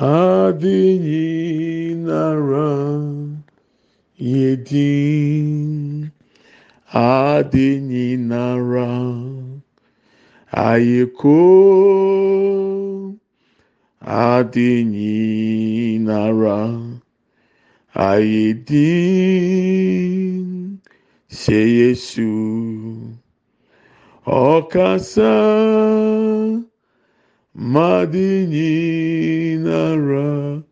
adịghị nara ihe dị adịghị nara ayiko adịghị nara ayedi se yesu. Madinyinara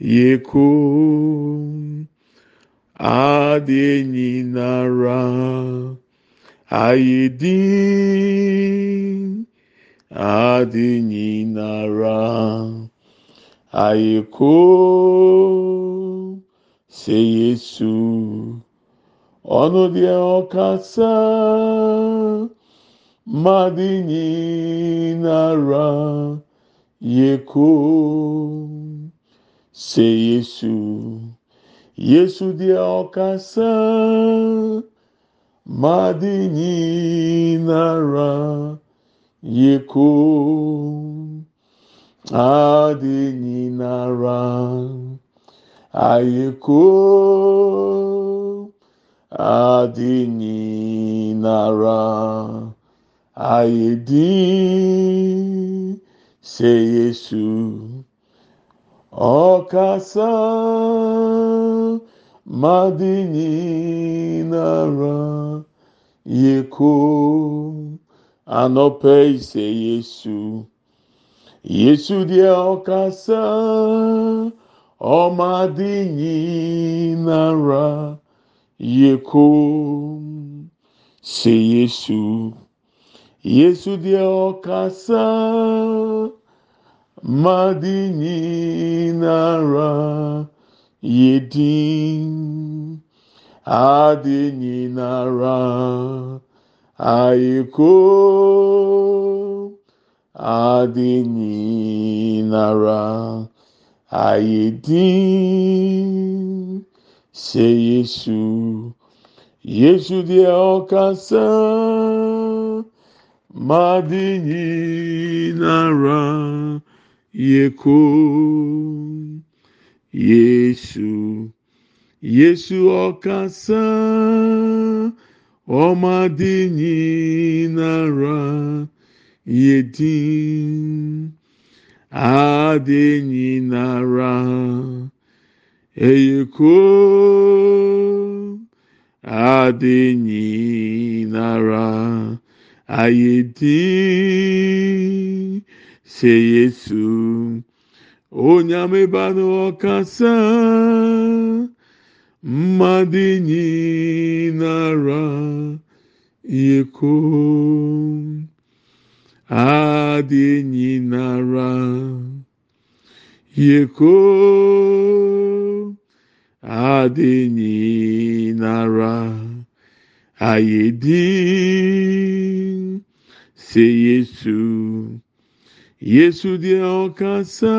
yeko adinyinara ayedin adinyinara ayeko se yesu ọnụ ọkasa madi nyinara yeko se yesu. Yesu deɛ ɔkasa madi nyinara yeko. Adi nyinara ayeko. Adi nyinara. ayedin sɛ yesu ɔkasa madi nyinara yeko anɔpɛ sɛ yesu yesu deɛ ɔkasa ɔmadi nyinara yeko sɛ yesu. Yesu deɛ ɔkasa madi nyinara yedin adi nyinara ayeko adi nyinara ayedin sɛ Yesu. Yesu deɛ ɔkasa. Madini nara yeko Yesu Yesu ọkasa ọmadini nara yedin adini nara eyeko adini nara. Ayedin se yesu. Onyamebanu ọkasa mmadinyinara yeko. Adinyinara yeko. Adinyinara ayedin se yesu. Yesu dị ọkasa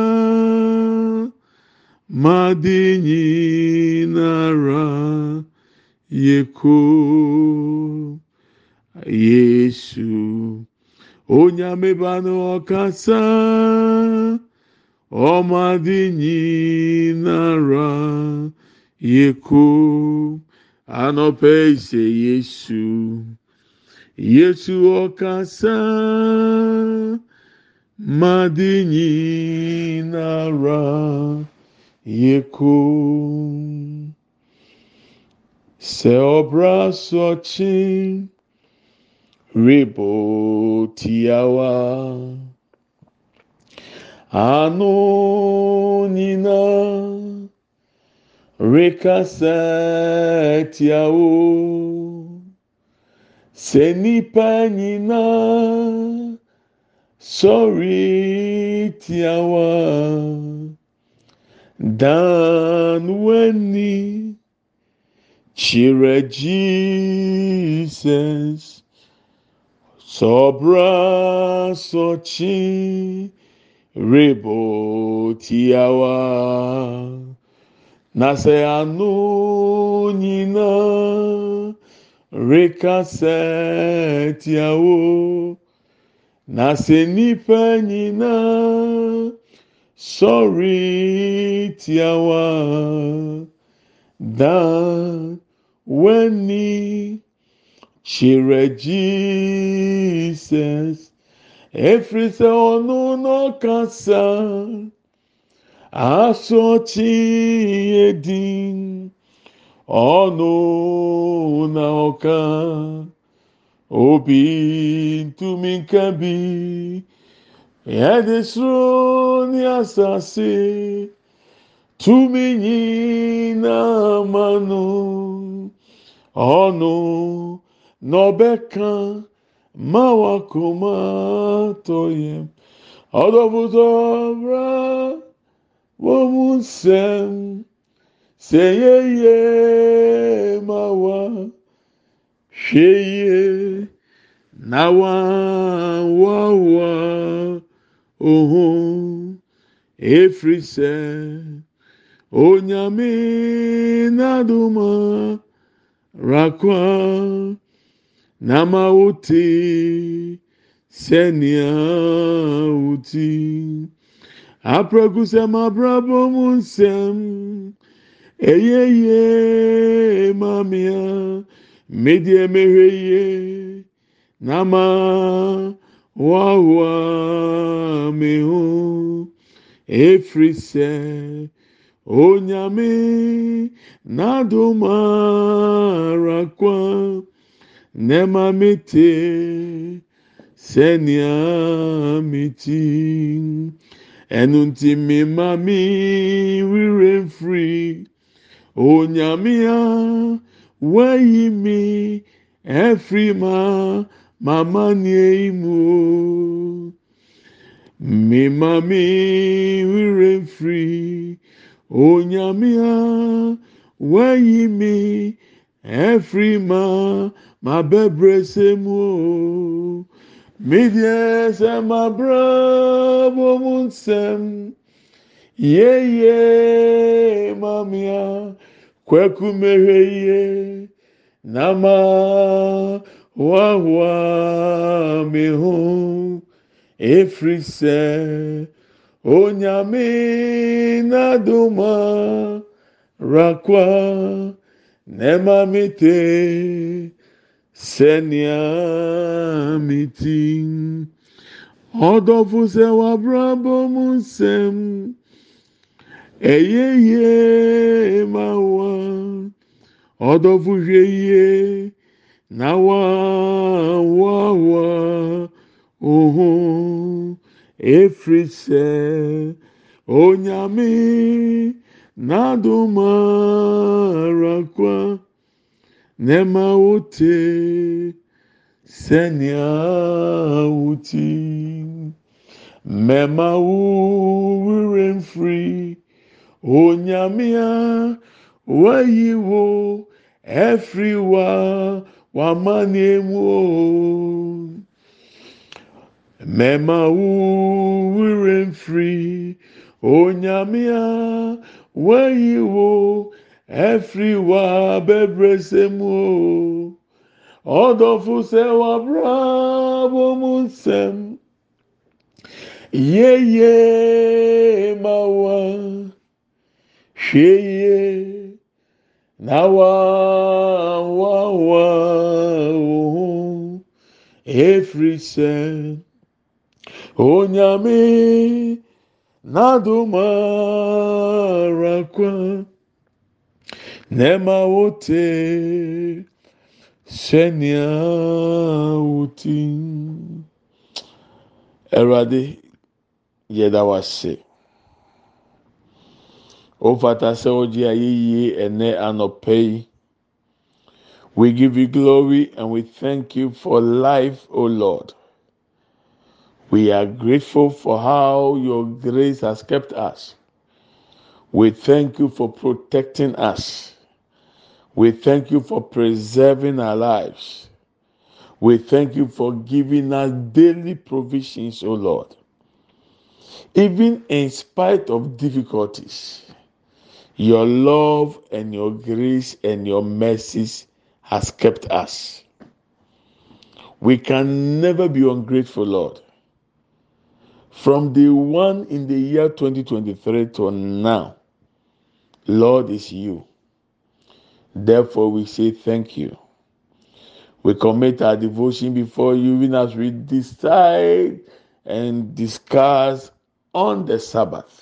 madinyinara yeko. Yesu. Onye amebanụ ọkasa ọmadinyinara yeko. Anọpe ise yesu Yesu ɔkasa madi nyinara yeko sɛ ɔbra sɔkye rebo tiawa ano nyina rekasa tiawo. sɛ nnipa nyinaa sɔre tia wo a dan w'ani kyerɛ jesus. Sɔbra sɔkye rebo tia wo a. Na sɛ ano nyinaa rekasa tiawo na sɛ nnipa nyinaa sɔre tiawa dan w'ani kyerɛ jesus. Ɛfiri sɛ ɔno no kasa asɔkye yɛ din. ɔno na ɔka obi ntumi nka bi. Yɛde soro ne asase tumi nyinaa ma no. Ɔno na ɔbɛka ma wakoma tɔ yɛm. Ɔdɔfotɔbra wɔ mu nsɛm sɛ yɛyɛ hwee na wawawa ohu efiri sɛ onyame nadoma rakwa na ma wote sɛnea woti aprɛkusɛm abrabɔ mu nsɛm ɛyɛyɛ mamea medi emehie ihe n'ama wawa mehu efiri sɛ onyame n'adoma arakwa n'ɛma mete sɛnea meti ɛnu nti mema mi rire firi onyame a. wayi me ɛfiri ma m'amanneɛ yi mu. O mema me werɛ mfiri onyame a wayi me ɛfiri ma m'abɛbrɛsɛ mu. O medeɛ sɛ m'abrabɔ mu nsɛm yeye mamea kwaku mehwe ye nama. wawa mi ho efiri sɛ onyame naduma rakwa nɛɛma mi te sɛnea mi ti ɔdɔfo sɛ wabrabɔ mu nsɛm ɛyɛ yie ma ɔdɔfo hwɛ yie na wawawa ohu efiri sɛ onyame n'adoma arakwa n'ɛma wote sɛnea woti mɛma wo werɛ mfiri onyame a wayi wo. Ɛfiri wa. wamanie mu o mɛma wo wura mfiri onyamea wayi wo ɛfiri wa bɛbrɛsɛ mu o. Ɔdɔfo sɛ wabra bɔ mu nsɛm yeye ma wa. Hwɛ yie. na wawawa oho ɛfiri sɛ onyame n'adoma arakwa na ɛma wote sɛnea woti awurade yɛda wase. Ofata ayɛyie ɛnɛ anɔpɛ yi. We give you glory and we thank you for life, O Lord. We are grateful for how your grace has kept us. We thank you for protecting us. We thank you for preserving our lives. We thank you for giving us daily provisions, O Lord. Even in spite of difficulties, your love and your grace and your mercies has kept us. We can never be ungrateful, Lord. From the one in the year 2023 to now, Lord is you. Therefore, we say thank you. We commit our devotion before you even as we decide and discuss on the Sabbath.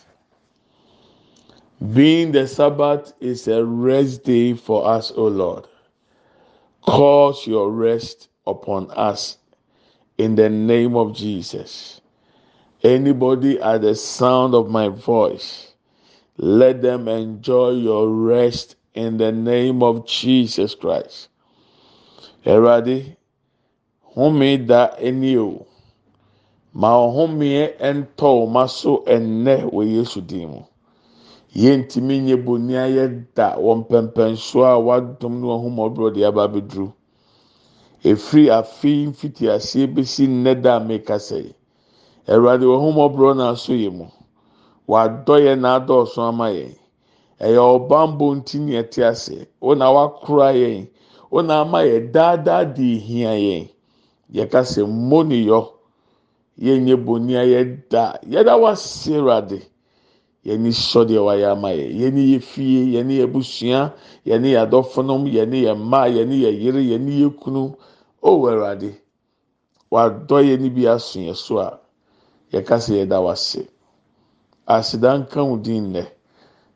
Being the Sabbath is a rest day for us, O Lord. Cause your rest upon us in the name of Jesus. Anybody at the sound of my voice, let them enjoy your rest in the name of Jesus Christ. Eradi, home da eni o. Ma ɔhomeɛ ntɔ ɔma so ɛnnɛ wɔ Yesu din mu. Yɛntumi nye boni ayɛ da wɔ mpɛmpɛnsoɔ a wadom ne ɔhomɔborɔ de aba abɛduru. efiri afi mfiti aseɛ besi nnɛ da a mekasa yi. Awurade wɔn ho na aso yɛ mu. Wadɔ yɛn na adɔɔso ama yɛn. Ɛyɛ ɔbambɔ nti na ɛte ase. Wɔn na wakora yɛn. Wɔn na ama yɛ daadaa de ehia yɛn. Yɛkasa mo ne yɔ. Yɛn nye boni ayɛ da. Yɛda wase awurade. Yɛni sɔ deɛ wayɛ ama yɛ yɛni yɛ fie yɛni yɛ busua yɛni yɛ adɔfonom yɛni yɛ mmaa yɛni yɛ yere yɛni yɛ kunu. o awurade wadɔ yɛ ni bi aso yɛ so a yɛka sɛ yɛda wase aseda nka din nnɛ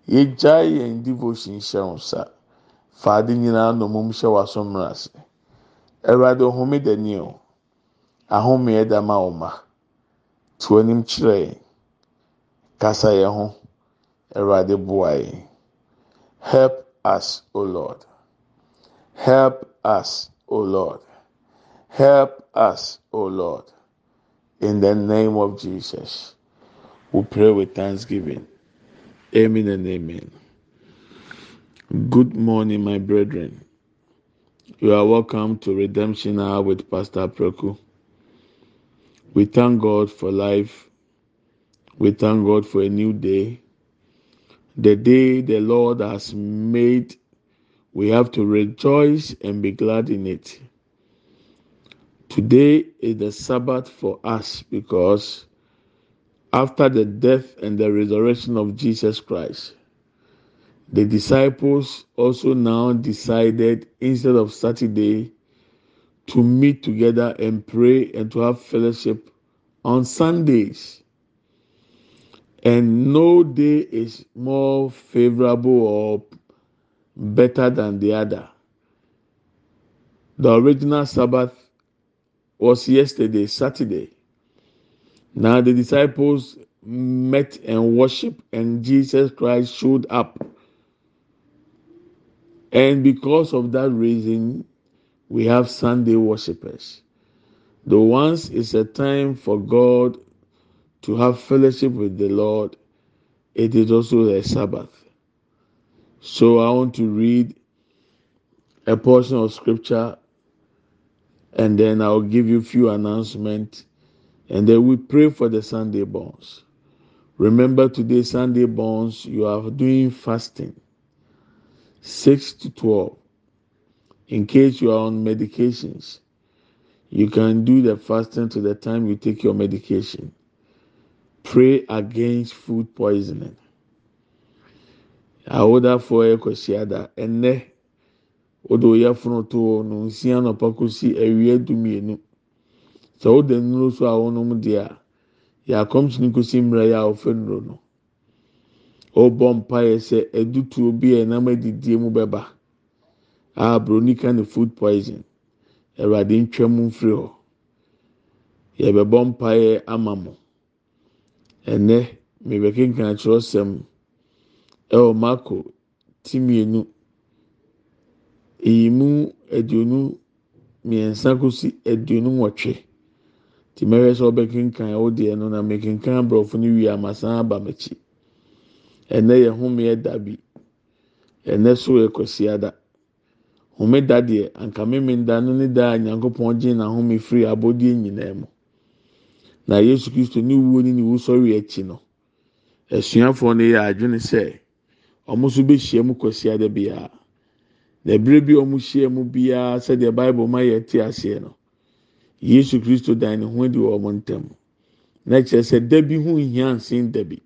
yɛgyae yɛn devotion hyɛ wo nsa. Faade nyinaa na ɔmom hyɛ w'aso mmra ase awurade ɔhome dani o. Ahome ɛda ma wo ma to anim kyerɛ yɛn kasa yɛn ho awurade boa yɛn help us o lord help us o lord. Help us, O Lord, in the name of Jesus. We pray with thanksgiving. Amen and amen. Good morning, my brethren. You are welcome to Redemption Hour with Pastor Preku. We thank God for life. We thank God for a new day. The day the Lord has made, we have to rejoice and be glad in it. Today is the Sabbath for us because after the death and the resurrection of Jesus Christ, the disciples also now decided instead of Saturday to meet together and pray and to have fellowship on Sundays. And no day is more favorable or better than the other. The original Sabbath was yesterday, Saturday. Now the disciples met and worshiped, and Jesus Christ showed up. And because of that reason, we have Sunday worshippers. The once is a time for God to have fellowship with the Lord, it is also a Sabbath. So I want to read a portion of scripture and then I'll give you a few announcements, and then we pray for the Sunday borns. Remember today, Sunday borns, you are doing fasting, 6 to 12. In case you are on medications, you can do the fasting to the time you take your medication. Pray against food poisoning. awodafoɔ ɛkɔhyia and ɛnɛ wode oyɛ fonotoo no nsia nɔpa kɔsi awia dumienu sɛ woda nnuro so a wɔnom deɛ a yɛ akɔmhyene kɔsi mmerɛ yɛ a wɔfɛ nnuro no. Ɔbɔ mpaeɛ sɛ adutuo bi a ɛnam adidie mu bɛba a broni ka ne food poison. Awurade ntwa mu mfiri hɔ. Yɛbɛbɔ mpaeɛ ama mo ɛnɛ mebɛkenkan kyerɛsɛm ɛwɔ mako ti mmienu eyi mu aduonu mmiɛnsa kosi aduonu nwɔtwe. Te mɛhwɛ sɛ ɔbɛkenkan ɛwɔ deɛ no na mɛkenkan aborɔfo no wie amasan aba m'akyi. Ɛnɛ yɛ homeɛ da ɛnɛ so yɛ kwasiada. Homeda deɛ anka da no ne da a nyankopɔn gye na home firi abɔdeɛ nyinaa mu. Na yesu kristo ne wuo ne ne wusɔre akyi no asuafoɔ no yɛ adwene sɛ wɔn nso bɛhyia mu kwasiada biara. na ebere bi wɔn hyia mu biara sɛdeɛ bible ma yɛ te aseɛ no yesu kristo dan ne ho adi wɔ wɔn ntam. Na kyerɛ sɛ dabi ho hia nsen dabi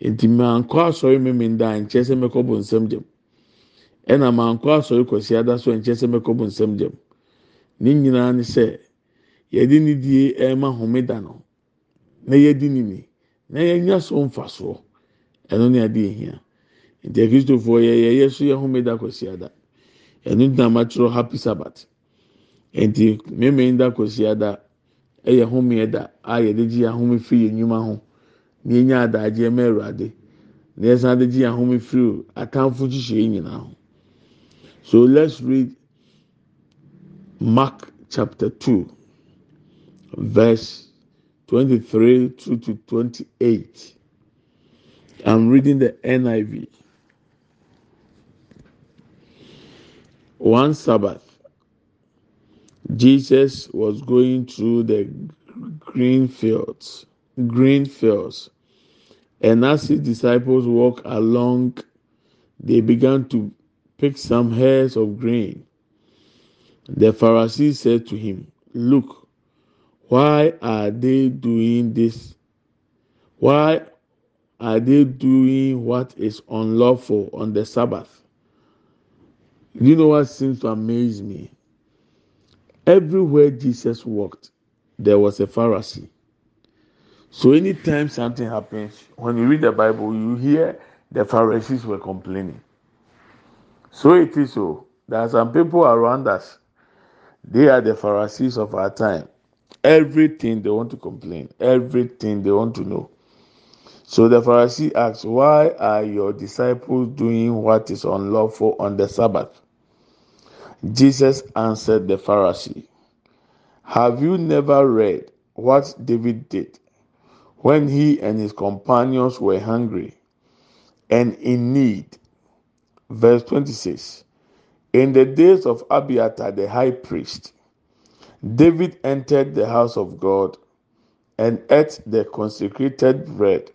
nti mankɔ asɔre mímí da nkyɛn sɛ mɛkɔ bɔ nsɛm gyam. Ɛna mankɔ asɔre kɔsi ada so nkyɛn sɛ mɛkɔ bɔ nsɛm gyam. Ne nyinaa ne sɛ yɛde ne die ɛɛma homeda no na yɛdi ne ni na yɛnya so mfa soɔ. Ɛno ne ade ehia nti akristofoɔ yɛ yɛyɛ so yɛ homeda kɔsi ada. Ɛno nyinaa ma kyerɛ happy sabbath. Nti mímí da kɔsi ada ɛyɛ homeɛ a yɛde gye ahome firi yɛn nnwuma ho. Na yɛnya adagye ɛmɛ awurade. Na yɛsan de gye ahome firi atamfo nhyehyɛ nyinaa ho. So let's read mark chapter two. Verse twenty-three through to twenty-eight. I'm reading the niv one sabbath Jesus was going through the green fields, green fields, and as his disciples walked along, they began to pick some hairs of grain. The Pharisees said to him, Look, why are they doing this? Why are they doing what is unlawful on the Sabbath? You know what seems to amaze me? Everywhere Jesus walked, there was a Pharisee. So anytime something happens, when you read the Bible, you hear the Pharisees were complaining. So it is so. There are some people around us. They are the Pharisees of our time. Everything they want to complain, everything they want to know. So the Pharisee asks, Why are your disciples doing what is unlawful on the Sabbath? Jesus answered the Pharisee, Have you never read what David did when he and his companions were hungry and in need? Verse 26 In the days of Abiathar the high priest, David entered the house of God and ate the consecrated bread,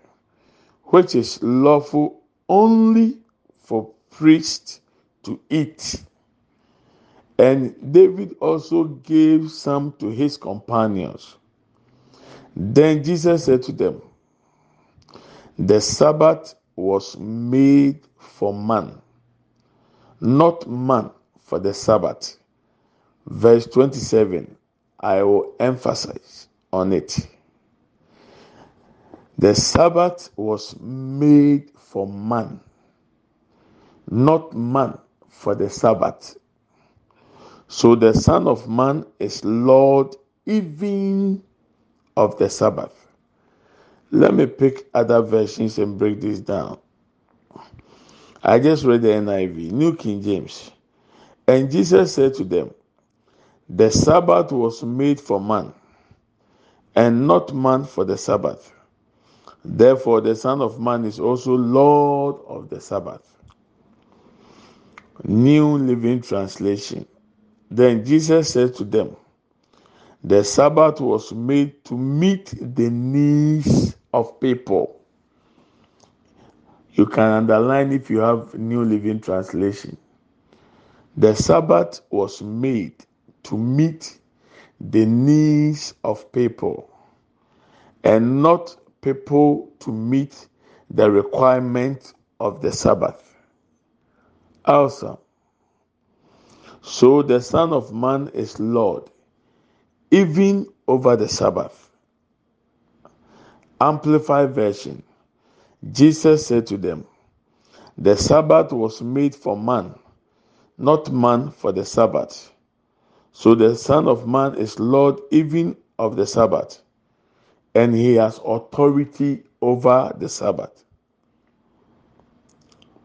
which is lawful only for priests to eat and David also gave some to his companions. Then Jesus said to them, The Sabbath was made for man, not man for the Sabbath. Verse 27, I will emphasize on it. The Sabbath was made for man, not man for the Sabbath. So the Son of Man is Lord even of the Sabbath. Let me pick other versions and break this down. I just read the NIV, New King James. And Jesus said to them, The Sabbath was made for man, and not man for the Sabbath. Therefore, the Son of Man is also Lord of the Sabbath. New Living Translation. Then Jesus said to them, The Sabbath was made to meet the needs of people. You can underline if you have New Living Translation. The Sabbath was made to meet the needs of people and not people to meet the requirement of the Sabbath. Also, so the Son of Man is Lord, even over the Sabbath. Amplified version. Jesus said to them, The Sabbath was made for man, not man for the Sabbath. So the Son of Man is Lord even of the Sabbath, and he has authority over the Sabbath.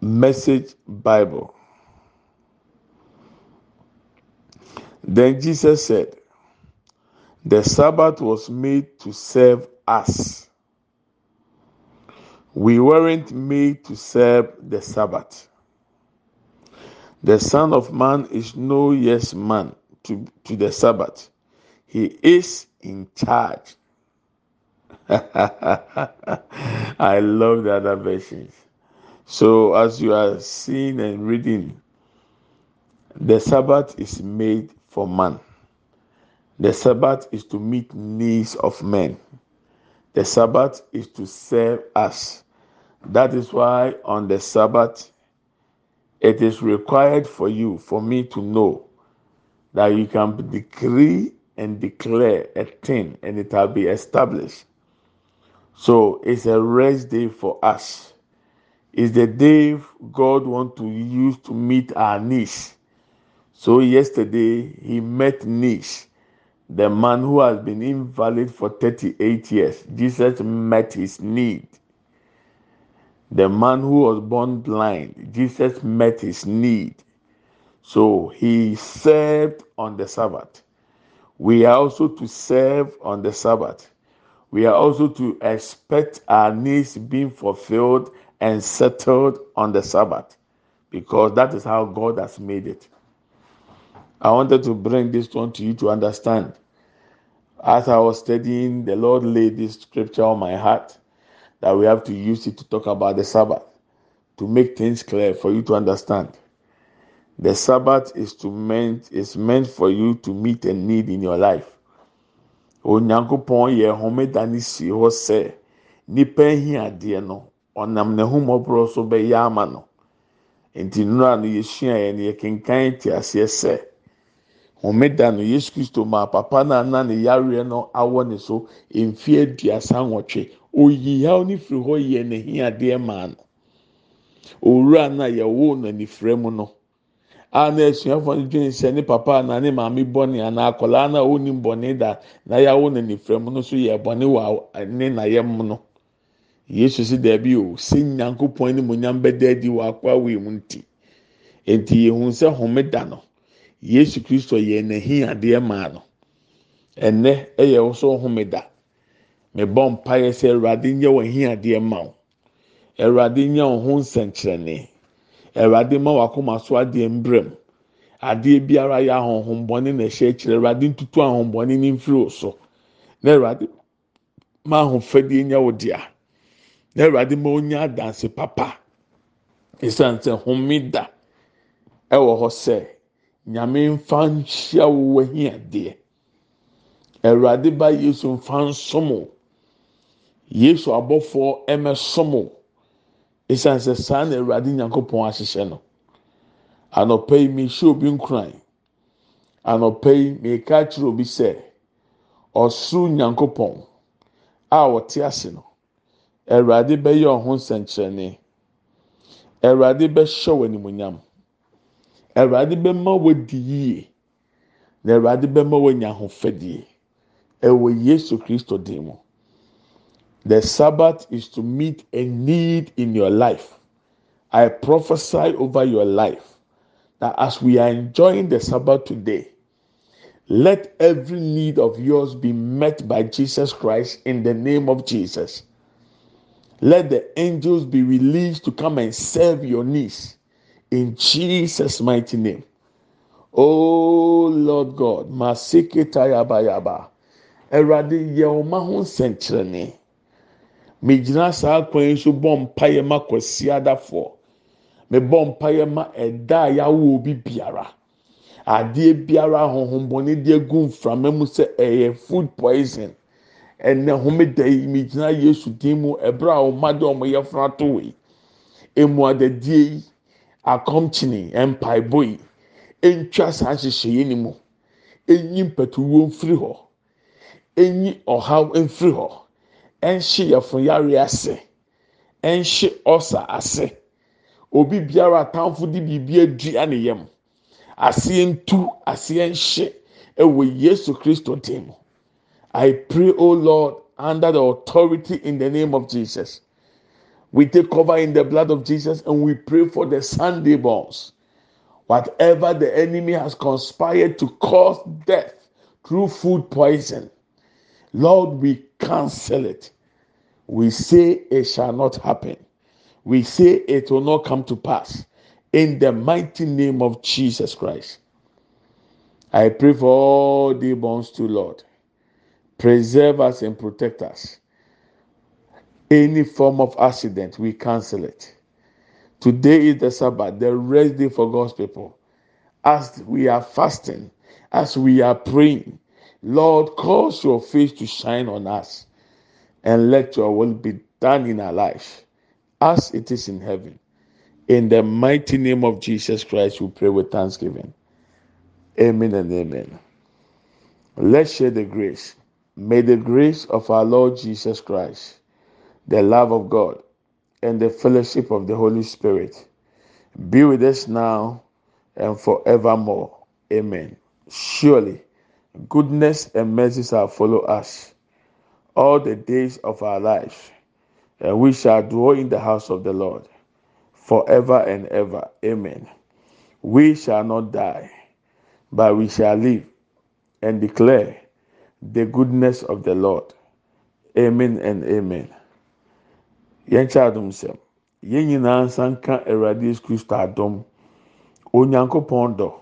Message Bible. Then Jesus said, The Sabbath was made to serve us. We weren't made to serve the Sabbath. The Son of Man is no yes man to, to the Sabbath. He is in charge. I love the other versions. So, as you are seeing and reading, the Sabbath is made for man. The Sabbath is to meet needs of men. The Sabbath is to serve us. That is why on the Sabbath, it is required for you, for me to know that you can decree and declare a thing and it will be established. So it's a rest day for us. It's the day God wants to use to meet our needs. So yesterday he met needs. The man who has been invalid for 38 years, Jesus met his need. The man who was born blind, Jesus met his need. So he served on the Sabbath. We are also to serve on the Sabbath. We are also to expect our needs being fulfilled and settled on the Sabbath because that is how God has made it. I wanted to bring this one to you to understand. As I was studying, the Lord laid this scripture on my heart that we have to use it to talk about the Sabbath to make things clear for you to understand. The Sabbath is to meant is meant for you to meet a need in your life. onyankopɔn yɛ homeda si hɔ sɛ nipa ehi adeɛ no ɔnam n'ahomɔborɔ so bɛyɛ ama no nti nnura no yɛsua yɛ no yɛkenkan te aseɛ sɛ homeda no yesu kristo ma papa na ana ne yareɛ no awɔ ne so mfe aduasa nwɔtwe oyi yaw ne firi hɔ yɛ n'ehi adeɛ maa no owura no a yɛwɔ no anifrɛ mu no. A na asuafoɔ no dwene sɛ ne papa na ne maame bɔne anaa akwadaa na ɔnim bɔne da na yɛawo na nifrɛ mu no so yɛ bɔne wɔ ne na yɛ mu no yesu si dɛbi o sɛ nyankopɔn ne mo nyam bɛda adi wɔ akɔ awie mu nti. Nti yehu sɛ homeda no yesu kristo yɛ n'ahi adeɛ maa no. Ɛnɛ ɛyɛ ɔso homeda mebɔ mpaeɛ sɛ awurade nyɛ wɔn ahi adeɛ ma wo. Awurade nyɛ wɔn ho nsɛnkyerɛnne. Awurade ma wakoma so adeɛ mbrɛm adeɛ biara yɛ ahohombɔne na ɛhyɛ akyire. Awurade ntutu ahohombɔne ne mfiri so. Na awurade ma ahofadie nya wo dea. Na awurade ma onya adanse papa. Esan sɛ homeda ɛwɔ hɔ sɛ nyame nfa nhyia wo wahi adeɛ awurade ba yesu nfa nsom yesu abɔfoɔ ɛmɛsom o. esan sɛ saa na awurade nyankopɔn ahyehyɛ no. Anɔpɛ yi mehyɛ obi nkuran. Anɔpɛ yi meka kyerɛ obi sɛ ɔsoro nyankopɔn a ɔte ase no. Awurade bɛyɛ ɔho nsɛnkyerɛnne. Awurade bɛhyɛ wɔ animonyam awurade bɛma wɔdi yie. Na awurade bɛma wɔanya ahofadie. Ɛwɔ yesu kristo dim mu. The Sabbath is to meet a need in your life. I prophesy over your life that as we are enjoying the Sabbath today, let every need of yours be met by Jesus Christ in the name of Jesus. Let the angels be released to come and serve your needs in Jesus' mighty name. Oh Lord God, Masikita Yaba Yaba, Eradi Yelma Hun megyina saa kwan yi so bɔ mpaeɛ ma kwasi adafoɔ mebɔ mpaeɛ ma ɛda a yɛawo obi biara. Adeɛ biara ahohombɔne de egu mframa mu sɛ ɛyɛ food poison. Ɛnɛ homeda yi megyina yesu din mu ɛbrɛ a ɔma de ɔmo yɛ funu ato yi emu adadie yi akɔmkyini mpaebɔ yi ntwa saa nhyehyɛ yi ni mu. Enyi mpɛtuwo mfiri hɔ. Enyi ɔhaw mfiri hɔ. Ɛnhye yɛfonyare ase. Ɛnhye ɔsa ase. Obi biara atamfo de biribi adua ne yam. Aseɛ ntu aseɛ nhye ɛwɔ yesu kristo dim i pray o lord under the authority in the name of jesus. We take cover in the blood of jesus and we pray for the sunday borns whatever the enemy has conspired to cause death through food poison lord we cancel it we say it shall not happen. We say it will not come to pass. In the mighty name of Jesus Christ. I pray for all the bonds to Lord. Preserve us and protect us. Any form of accident, we cancel it. Today is the Sabbath, the rest day for God's people. As we are fasting, as we are praying, Lord, cause your face to shine on us and let your will be done in our life as it is in heaven. In the mighty name of Jesus Christ, we pray with thanksgiving. Amen and amen. Let's share the grace. May the grace of our Lord Jesus Christ, the love of God, and the fellowship of the Holy Spirit be with us now and forevermore. Amen. Surely, goodness and mercy shall follow us all the days of our life, and we shall dwell in the house of the Lord forever and ever. Amen. We shall not die, but we shall live and declare the goodness of the Lord. Amen and amen. Yɛn kyɛ adum sɛm. Yɛn nyinaa nsa nka Awurade Yesu Kristo. Onyankopɔn dɔ.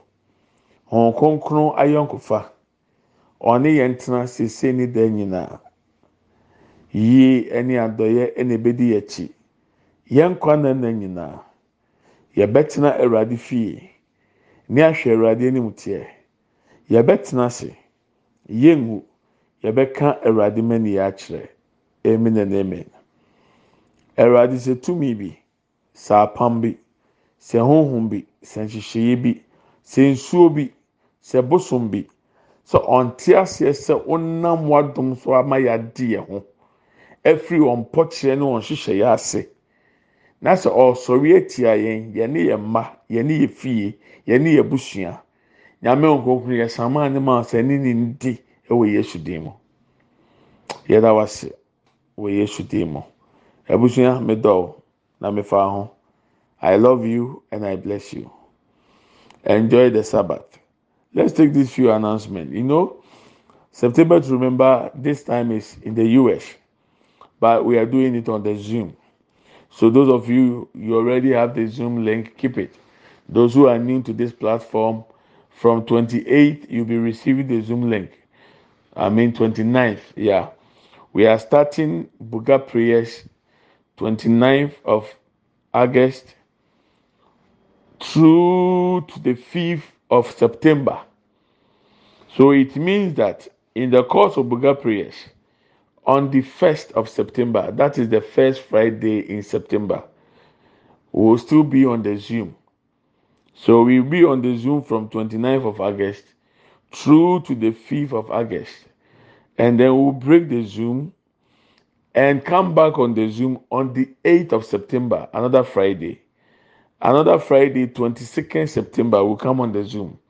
Ayɔnkofa. Ɔne yɛn tena sese ne dan nyinaa. Yie ɛne adɔyɛ ɛna ebedi yɛn akyi. Yɛn nkwa na nna nyinaa. Yɛbɛtena Awurade fie. Ne ahwɛ Awurade anim teɛ. Yɛbɛtena ase. Yɛngu. Yɛbɛka Awurade mani akyerɛ. Amen and amen. Awurade sɛ tumi bi, sɛ apam bi, sɛ honhom bi, sɛ nhyehyɛeɛ bi, sɛ nsuo bi, sɛ bosom bi, sɛ ɔnte aseɛ sɛ ɔnam wadom so ama yɛade yɛn ho afiri wɔn mpɔkyerɛ ne wɔn nhyehyɛeɛ ase na sɛ ɔresɔre atia yɛn yɛne yɛn mma yɛne yɛn fie yɛne yɛn busua nyame nkonkron yɛ samaa ne ma sɛ ne ne ndi wɔ yesu din mu yɛda wase wɔ yesu din mu. Abusua medɔw na mefa ho. I love you and I bless you. Enjoy the Sabbath. Let's take this few announcements. You know, September to remember this time is in the US, but we are doing it on the Zoom. So those of you you already have the Zoom link, keep it. Those who are new to this platform, from 28th you'll be receiving the Zoom link. I mean 29th, yeah. We are starting Buga prayers 29th of August through to the 5th of September. So it means that in the course of Buga prayers, on the 1st of September, that is the first Friday in September, we will still be on the Zoom. So we'll be on the Zoom from 29th of August through to the 5th of August. And then we'll break the Zoom and come back on the Zoom on the 8th of September, another Friday. Another Friday, 22nd September, will come on the Zoom.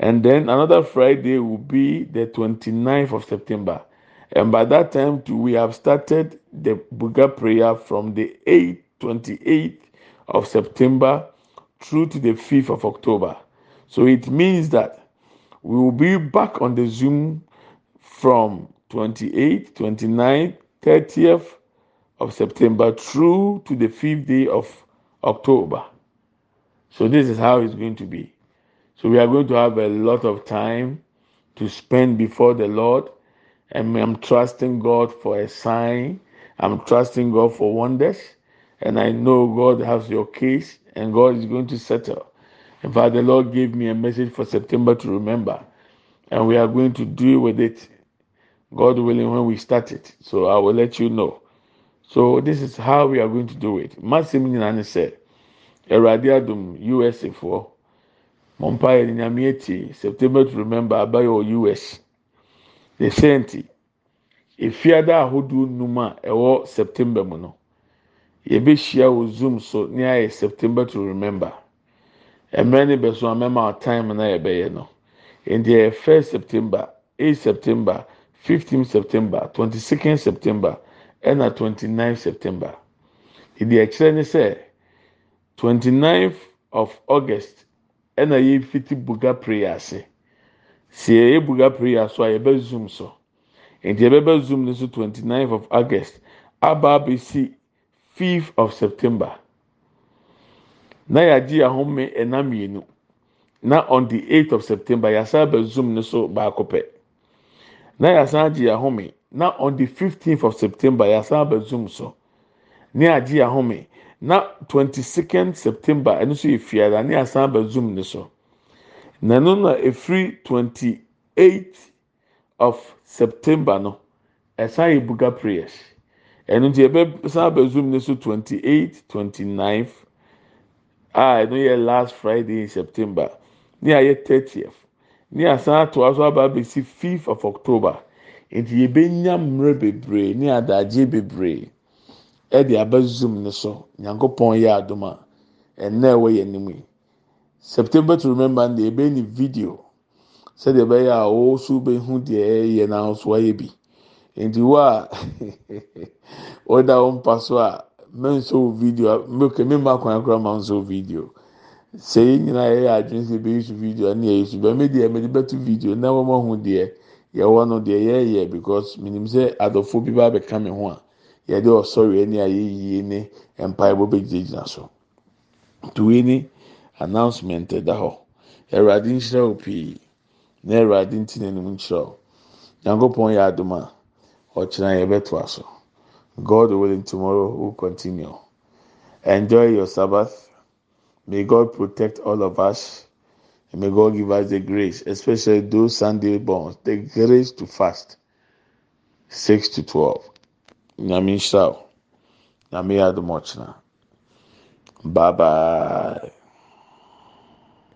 And then another Friday will be the 29th of September. And by that time, too, we have started the Buga prayer from the 8th, 28th of September through to the 5th of October. So it means that we will be back on the Zoom from 28th, 29th, 30th of September through to the 5th day of October. So this is how it's going to be. So we are going to have a lot of time to spend before the Lord. And I'm trusting God for a sign. I'm trusting God for wonders. And I know God has your case and God is going to settle. In fact, the Lord gave me a message for September to remember. And we are going to deal with it, God willing, when we start it. So I will let you know. So this is how we are going to do it. Nane said, Eradi Adum, USA for Mompire Nyamieti, September to remember Abayo US. The senti. Efiada ahodoɔ num a ɛwɔ September mu no, yɛbɛhyia wɔ Zoom so ne ayɛ September to remember. Mmerɛ ne bɛ so a mɛma time na yɛbɛyɛ no. Nti ɛyɛ first September, eight September, fifteen September, twenty second September, ɛna twenty nine September. Ìdí ɛkyerɛ ne sɛ 29th of august ɛna yɛfiti buga prayer ase. Sɛ yɛyɛ buga prayer so a yɛbɛ zoom so. Nti yɛbɛbɛ zoom no so 29th of august aba abɛsi 5th of september. Na yɛagye ahome ɛna mmienu. Na on the 8 of september yɛasan abɛ zoom no so baako pɛ. Na yɛasan agye ahome. Na on the 15th of september yɛasan abɛ zoom so. Ne agye ahome. Na twenty second September ɛno nso yɛ fiada ne yɛasan aba Zoom no so. Na ɛno na efiri twenty eight of September no ɛsan yɛ buga prayers. ɛno nti yɛbɛ san abɛ zoom ne so twenty eight twenty nine a ɛno yɛ last friday in september ne ayɛ thirtieth ne asan atoa so aba abɛsi fifth of october nti yɛbɛnya mmerɛ bebree ne adagye bebree ɛde aba zoom ne so. Nyankopɔn yɛ adum a ɛnna ɛwɔ yɛn anim yi. September to remember de ebe ni video. Sɛdeɛ ɛbɛyɛ a ɔwɔso bɛhu deɛ ɛyɛ na nso ayɛ bi. Nti wo a ɔda wɔn mpa so a mɛnso video mbɛkɛ mɛmma akwan koraa ma nso video. Sɛ yɛn nyinaa yɛyɛ adwene sɛ ebi yusu video ɛna yɛ yusu bɛmɛ deɛ mɛde bɛto video na wɔn ahu deɛ yɛwɔ no deɛ yɛyɛ because minim sɛ adɔfo bi ba abɛka mi ho a yɛde ɔsɔre ɛne ayɛ yie ne mpaebɔ bɛgyinagyina so. Tuwe ni announcement ɛda hɔ. Ɛwurade nhyira wo pii. Na ɛwurade nti n'anim nkyerɛ wo. Nyankopɔn yɛ adum a ɔkyerɛ yɛbɛto aso god willing tomorrow will continue. Enjoy your sabbath. May god protect all of us. And may god give us the grace especially those sunday born the grace to fast. Six to twelve nyame nhyira wo nyame yɛ adum ɔkyerɛ bye bye.